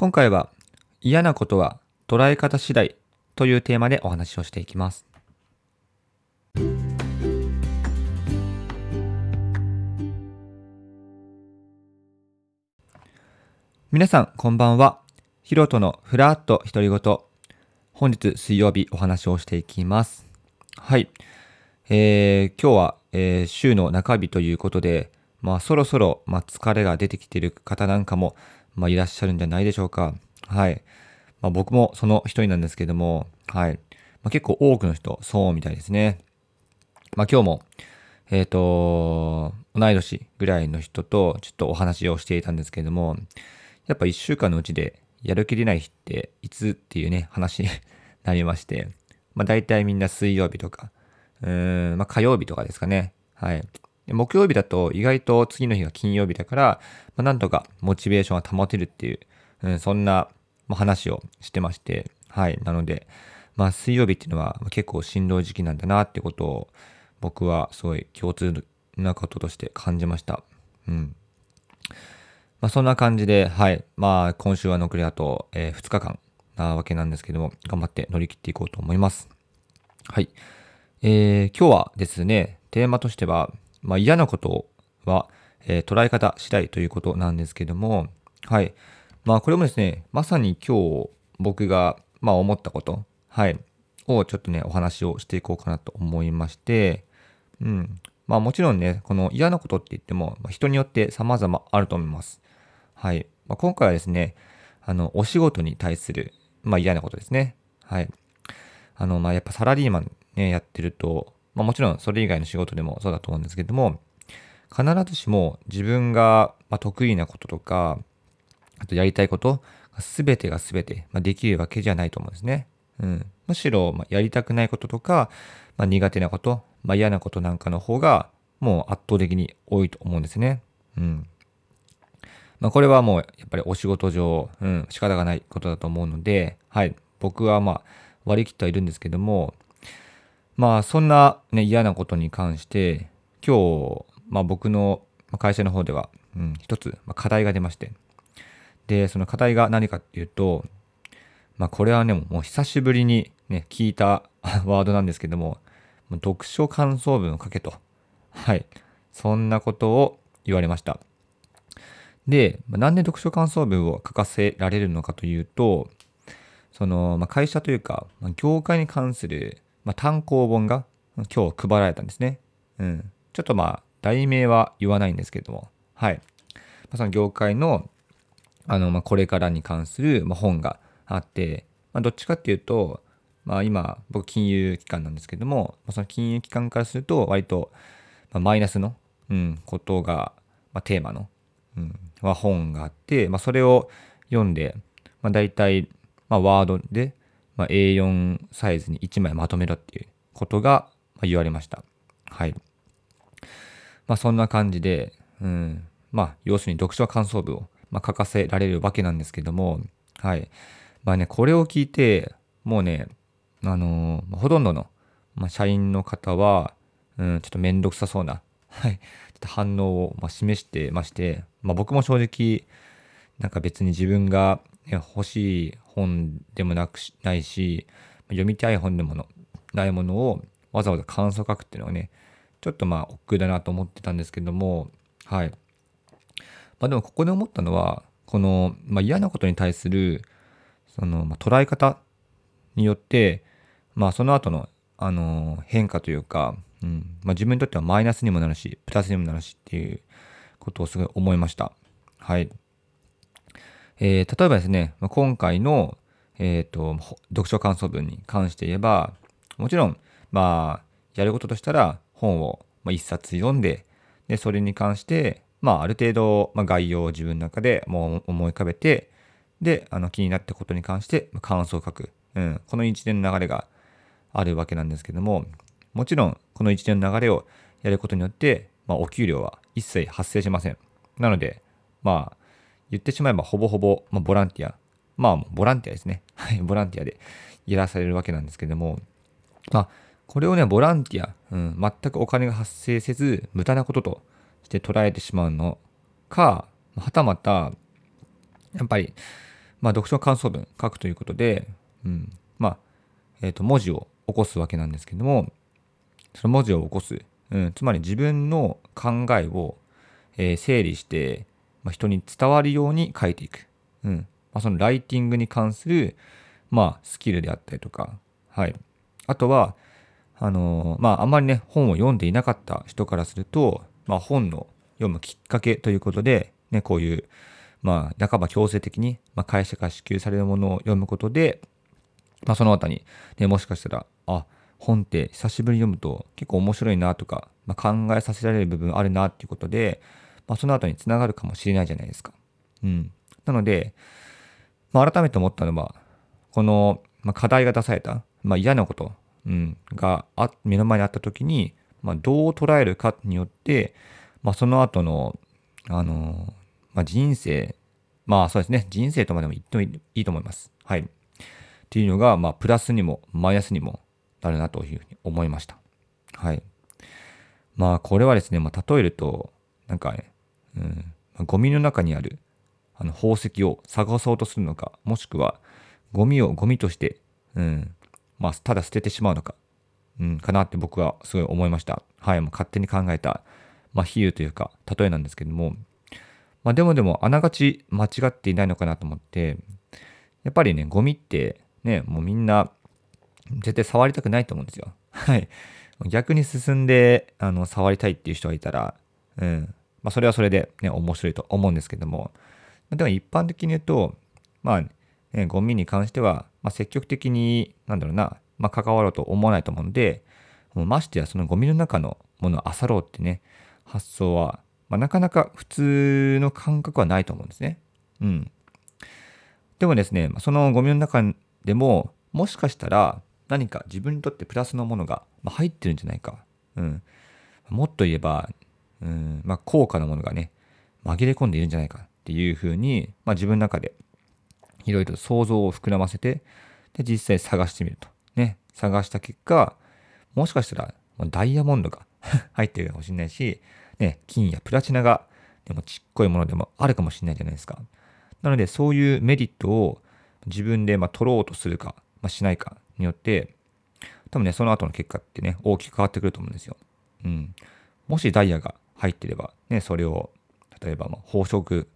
今回は嫌なことは捉え方次第というテーマでお話をしていきます。皆さん、こんばんは。ヒロトのふらっと独り言。本日水曜日お話をしていきます。はい。えー、今日は、えー、週の中日ということで、まあそろそろ、まあ、疲れが出てきている方なんかも、まあ、いらっしゃるんじゃないでしょうか。はい。まあ、僕もその一人なんですけども、はい。まあ、結構多くの人、そうみたいですね。まあ、今日も、えっ、ー、と、同い年ぐらいの人とちょっとお話をしていたんですけども、やっぱ一週間のうちでやる気出ない日っていつっていうね、話に なりまして、まあ大体みんな水曜日とか、うーん、まあ火曜日とかですかね。はい。木曜日だと意外と次の日が金曜日だから、まあ、なんとかモチベーションが保てるっていう、うん、そんな話をしてまして、はい。なので、まあ水曜日っていうのは結構しんどい時期なんだなってことを僕はすごい共通なこととして感じました。うん。まあそんな感じで、はい。まあ今週は残りあと、えー、2日間なわけなんですけども、頑張って乗り切っていこうと思います。はい。えー、今日はですね、テーマとしては、まあ、嫌なことは、えー、捉え方次第ということなんですけども、はい。まあ、これもですね、まさに今日僕が、まあ、思ったこと、はい、をちょっとね、お話をしていこうかなと思いまして、うん。まあ、もちろんね、この嫌なことって言っても、ま、人によって様々あると思います。はい。まあ、今回はですね、あの、お仕事に対する、まあ、嫌なことですね。はい。あの、まあ、やっぱサラリーマンね、やってると、まあもちろんそれ以外の仕事でもそうだと思うんですけども、必ずしも自分が得意なこととか、あとやりたいこと、すべてがすべてできるわけじゃないと思うんですね。うん、むしろ、まやりたくないこととか、まあ、苦手なこと、まあ、嫌なことなんかの方が、もう圧倒的に多いと思うんですね。うん。まあ、これはもう、やっぱりお仕事上、うん、仕方がないことだと思うので、はい。僕はまあ、割り切ってはいるんですけども、まあそんなね嫌なことに関して今日、まあ、僕の会社の方では、うん、一つ、課題が出まして。でその課題が何かっていうとまあこれはねもう久しぶりにね聞いた ワードなんですけども読書感想文を書けと。はい。そんなことを言われました。で、なんで読書感想文を書かせられるのかというとその、まあ、会社というか、まあ、業界に関するまあ、単行本が今日配られたんですね。うん。ちょっとまあ、題名は言わないんですけども、はい。まあ、その業界の、あの、まあ、これからに関する、ま、本があって、まあ、どっちかっていうと、まあ、今、僕、金融機関なんですけども、ま、その金融機関からすると、割と、ま、マイナスの、うん、ことが、まあ、テーマの、うん、は本があって、まあ、それを読んで、まあ、大体、まあ、ワードで、まあ、A4 サイズに1枚まとめろっていうことが言われました。はい。まあそんな感じで、うん、まあ要するに読書感想文を、ま、書かせられるわけなんですけども、はい。まあね、これを聞いて、もうね、あのー、ほとんどの、ま、社員の方は、うん、ちょっとめんどくさそうな、はい、ちょっと反応を、ま、示してまして、まあ僕も正直、なんか別に自分が欲しい本でもなくしないし、読みたい本でもないものをわざわざ感想書くっていうのはね、ちょっとまあ億劫だなと思ってたんですけども、はい。まあでもここで思ったのは、この、まあ、嫌なことに対する、その、まあ、捉え方によって、まあその後の、あの、変化というか、うん、まあ自分にとってはマイナスにもなるし、プラスにもなるしっていうことをすごい思いました。はい。えー、例えばですね、今回の、え、ー、と、読書感想文に関して言えば、もちろん、まあ、やることとしたら、本を一冊読んで、で、それに関して、まあ、ある程度、まあ、概要を自分の中でもう思い浮かべて、で、あの、気になったことに関して感想を書く。うん、この一連の流れがあるわけなんですけども、もちろん、この一連の流れをやることによって、まあ、お給料は一切発生しません。なので、まあ、言ってしまえばほぼほぼ、まあ、ボランティア。まあ、ボランティアですね。はい、ボランティアでやらされるわけなんですけども、まあ、これをね、ボランティア、うん、全くお金が発生せず、無駄なこととして捉えてしまうのか、はたまた、やっぱり、まあ、読書感想文書くということで、うん、まあ、えっ、ー、と、文字を起こすわけなんですけども、その文字を起こす、うん、つまり自分の考えを、えー、整理して、まあ、人に伝わるように書いていく。うん。まあ、そのライティングに関する、まあ、スキルであったりとか、はい。あとは、あのー、まあ、あんまりね、本を読んでいなかった人からすると、まあ、本の読むきっかけということで、ね、こういう、まあ、半ば強制的に、まあ、会社から支給されるものを読むことで、まあ、その後に、ね、もしかしたら、あ、本って久しぶりに読むと結構面白いなとか、まあ、考えさせられる部分あるなっていうことで、まあ、その後につながるかもしれないじゃないですか。うん。なので、まあ、改めて思ったのは、この、まあ、課題が出された、まあ、嫌なこと、うん、があ目の前にあった時に、まあ、どう捉えるかによって、まあ、その後の、あのまあ、人生、まあそうですね、人生とまでも言ってもいいと思います。はい。っていうのが、まあ、プラスにもマイナスにもなるなというふうに思いました。はい。まあ、これはですね、まあ、例えると、なんかね、うん、ゴミの中にあるあの宝石を探そうとするのか、もしくは、ゴミをゴミとして、うん、まあ、ただ捨ててしまうのか、うん、かなって僕はすごい思いました。はい、もう勝手に考えた、まあ、比喩というか、例えなんですけども、まあ、でもでも、あながち間違っていないのかなと思って、やっぱりね、ゴミってね、もうみんな絶対触りたくないと思うんですよ。はい。逆に進んで、あの、触りたいっていう人がいたら、うん。まあ、それはそれでね、面白いと思うんですけども、でも一般的に言うと、まあ、ね、ゴミに関しては、まあ、積極的に、なんだろうな、まあ、関わろうと思わないと思うんで、もうましてやそのゴミの中のものを漁ろうってね、発想は、まあ、なかなか普通の感覚はないと思うんですね。うん。でもですね、そのゴミの中でも、もしかしたら何か自分にとってプラスのものが入ってるんじゃないか。うん。もっと言えば、うん、まあ、高価なものがね、紛れ込んでいるんじゃないかっていうふうに、まあ、自分の中でいろいろ想像を膨らませて、で、実際探してみると。ね。探した結果、もしかしたらダイヤモンドが 入ってるかもしれないし、ね、金やプラチナが、でもちっこいものでもあるかもしれないじゃないですか。なので、そういうメリットを自分でま取ろうとするか、まあ、しないかによって、多分ね、その後の結果ってね、大きく変わってくると思うんですよ。うん。もしダイヤが入ってれば、ね、それを、例えば、ま宝飾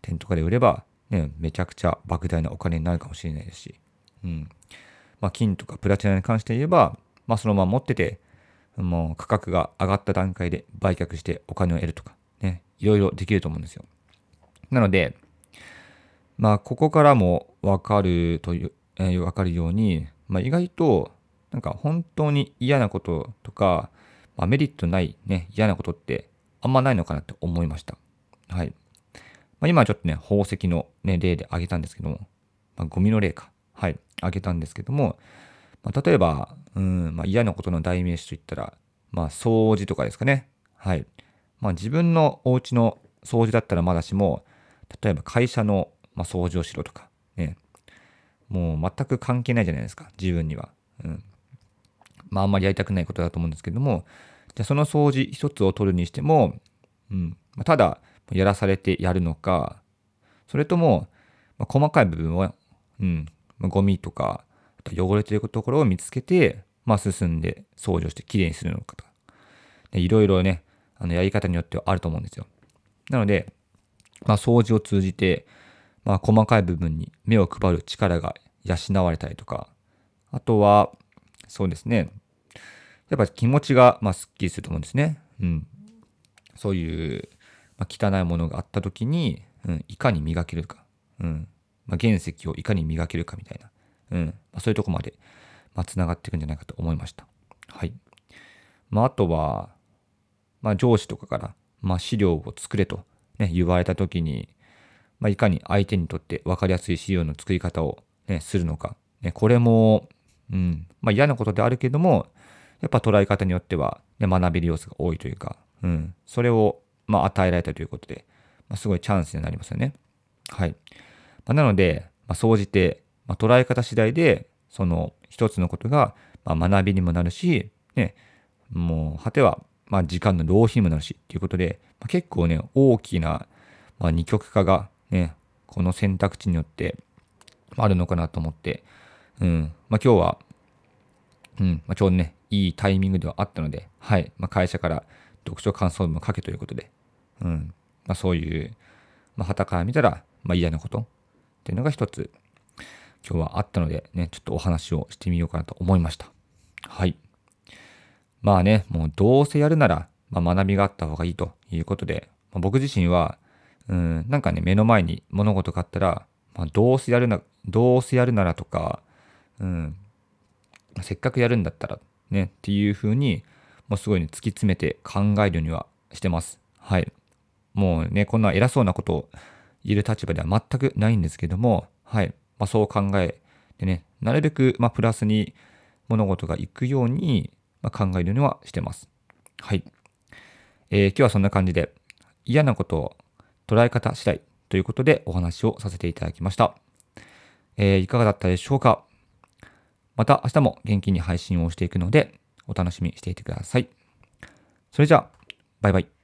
店とかで売れば、ね、めちゃくちゃ莫大なお金になるかもしれないですし、うん。まあ、金とかプラチナに関して言えば、まあ、そのまま持ってて、もう価格が上がった段階で売却してお金を得るとか、ね、いろいろできると思うんですよ。なので、まあ、ここからもわかるという、えー、わかるように、まあ、意外と、なんか本当に嫌なこととか、まあ、メリットないね、嫌なことってあんまないのかなって思いました。はい。まあ、今はちょっとね、宝石の、ね、例で挙げたんですけども、まあ、ゴミの例か。はい。挙げたんですけども、まあ、例えば、うん、まあ、嫌なことの代名詞といったら、まあ、掃除とかですかね。はい。まあ、自分のお家の掃除だったらまだしも、例えば会社の、ま、掃除をしろとか、ね。もう全く関係ないじゃないですか、自分には。うん。まあ、あんまりやりたくないことだと思うんですけども、じゃその掃除一つを取るにしても、うん。ただ、やらされてやるのか、それとも、ま、細かい部分を、うん、ま、ゴミとか、と汚れているところを見つけて、まあ、進んで掃除をしてきれいにするのかとか、いろいろね、あのやり方によってはあると思うんですよ。なので、まあ、掃除を通じて、まあ、細かい部分に目を配る力が養われたりとか、あとは、そうですね、やっぱ気持ちが、まあ、すっきりすると思うんですね。うん。そういう、まあ、汚いものがあった時に、うん、いかに磨けるか。うん。まあ、原石をいかに磨けるかみたいな。うん。まあ、そういうとこまで、まあ、繋がっていくんじゃないかと思いました。はい。まあ、あとは、まあ、上司とかから、まあ、資料を作れと、ね、言われた時に、まあ、いかに相手にとって分かりやすい資料の作り方を、ね、するのか。ね、これも、うん、まあ、嫌なことであるけども、やっぱ捉え方によっては、ね、学べる要素が多いというか、うん、それを、まあ、与えられたということで、まあ、すごいチャンスになりますよね。はい。まあ、なので、まあ、総じて、まあ、捉え方次第で、その一つのことが、まあ、学びにもなるし、ね、もう、果ては、まあ、時間の浪費にもなるし、っていうことで、まあ、結構ね、大きな、まあ、二極化がね、この選択肢によって、あるのかなと思って、うん。まあ今日は、うん、まあちょうどね、いいタイミングではあったので、はい。まあ会社から読書感想文を書けということで、うん。まあそういう、まあ旗から見たら、まあ嫌なことっていうのが一つ、今日はあったので、ね、ちょっとお話をしてみようかなと思いました。はい。まあね、もうどうせやるなら、まあ、学びがあった方がいいということで、まあ、僕自身は、うん、なんかね、目の前に物事があったら、まあ、どうせやるな、どうせやるならとか、うん、せっかくやるんだったら、ね、っていうふうに、もうすごいね、突き詰めて考えるにはしてます。はい。もうね、こんな偉そうなことを言える立場では全くないんですけども、はい。まあ、そう考えてね、なるべく、まあ、プラスに物事がいくように、ま、考えるにはしてます。はい。えー、今日はそんな感じで、嫌なことを捉え方次第ということでお話をさせていただきました。えー、いかがだったでしょうか？また明日も元気に配信をしていくので、お楽しみにしていてください。それじゃあ、バイバイ。